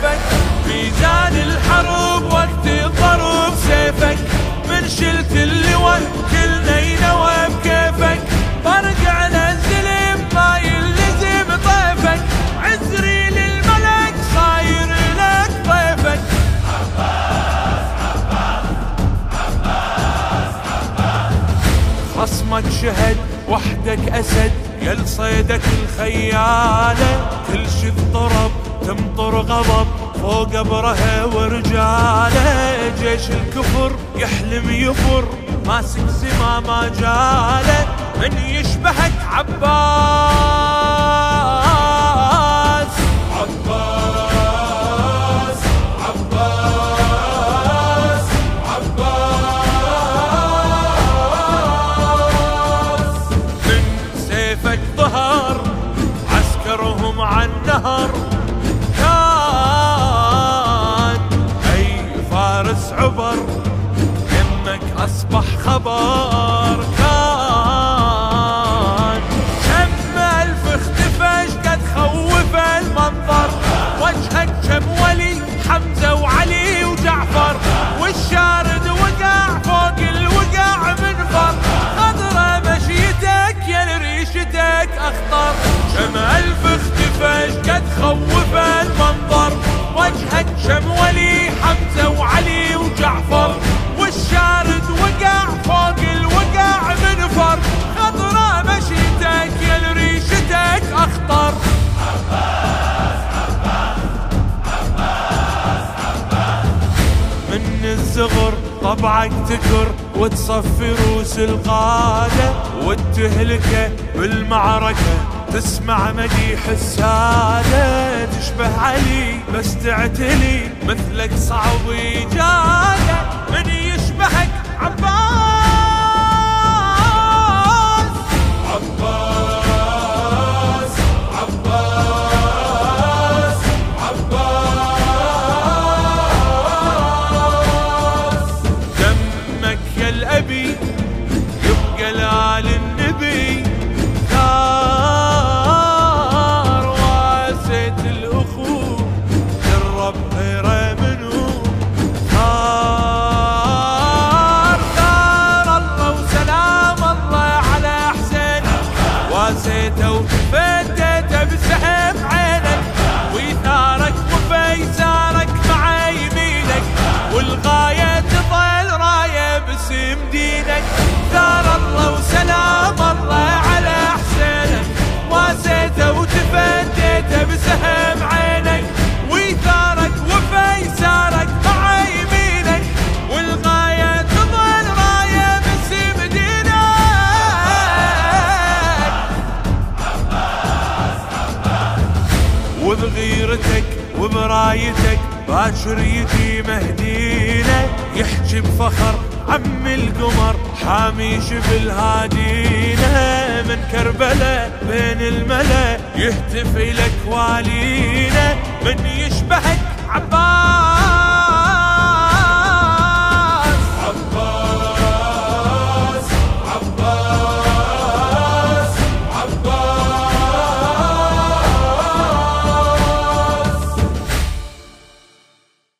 سيفك. ميزان الحرب وقت الضرب سيفك. من شلت اللواء كلنا ينوى بكيفك. برجع نزل الزلم ما يلزم طيفك. عزري للملك صاير لك طيفك. عباس عباس عباس عباس. خصمك شهد وحدك أسد. يل صيدك الخيالة كل شي ضرب تمطر غضب فوق قبرها ورجالة. جيش الكفر يحلم يفر ماسك زمام جالة. من يشبهك عباس. نهر كان اي فارس عبر يمك أصبح خبر. الزغر طبعك تكر وتصفي روس القادة والتهلكة بالمعركة تسمع مديح السادة تشبه علي بس تعتلي مثلك صعب إيجاده من يشبهك Hello. وبغيرتك وبرايتك باشر يجي مهدينا يحجي بفخر عم القمر حامي شبل هادينا من كربلاء بين الملا يهتف لك والينا من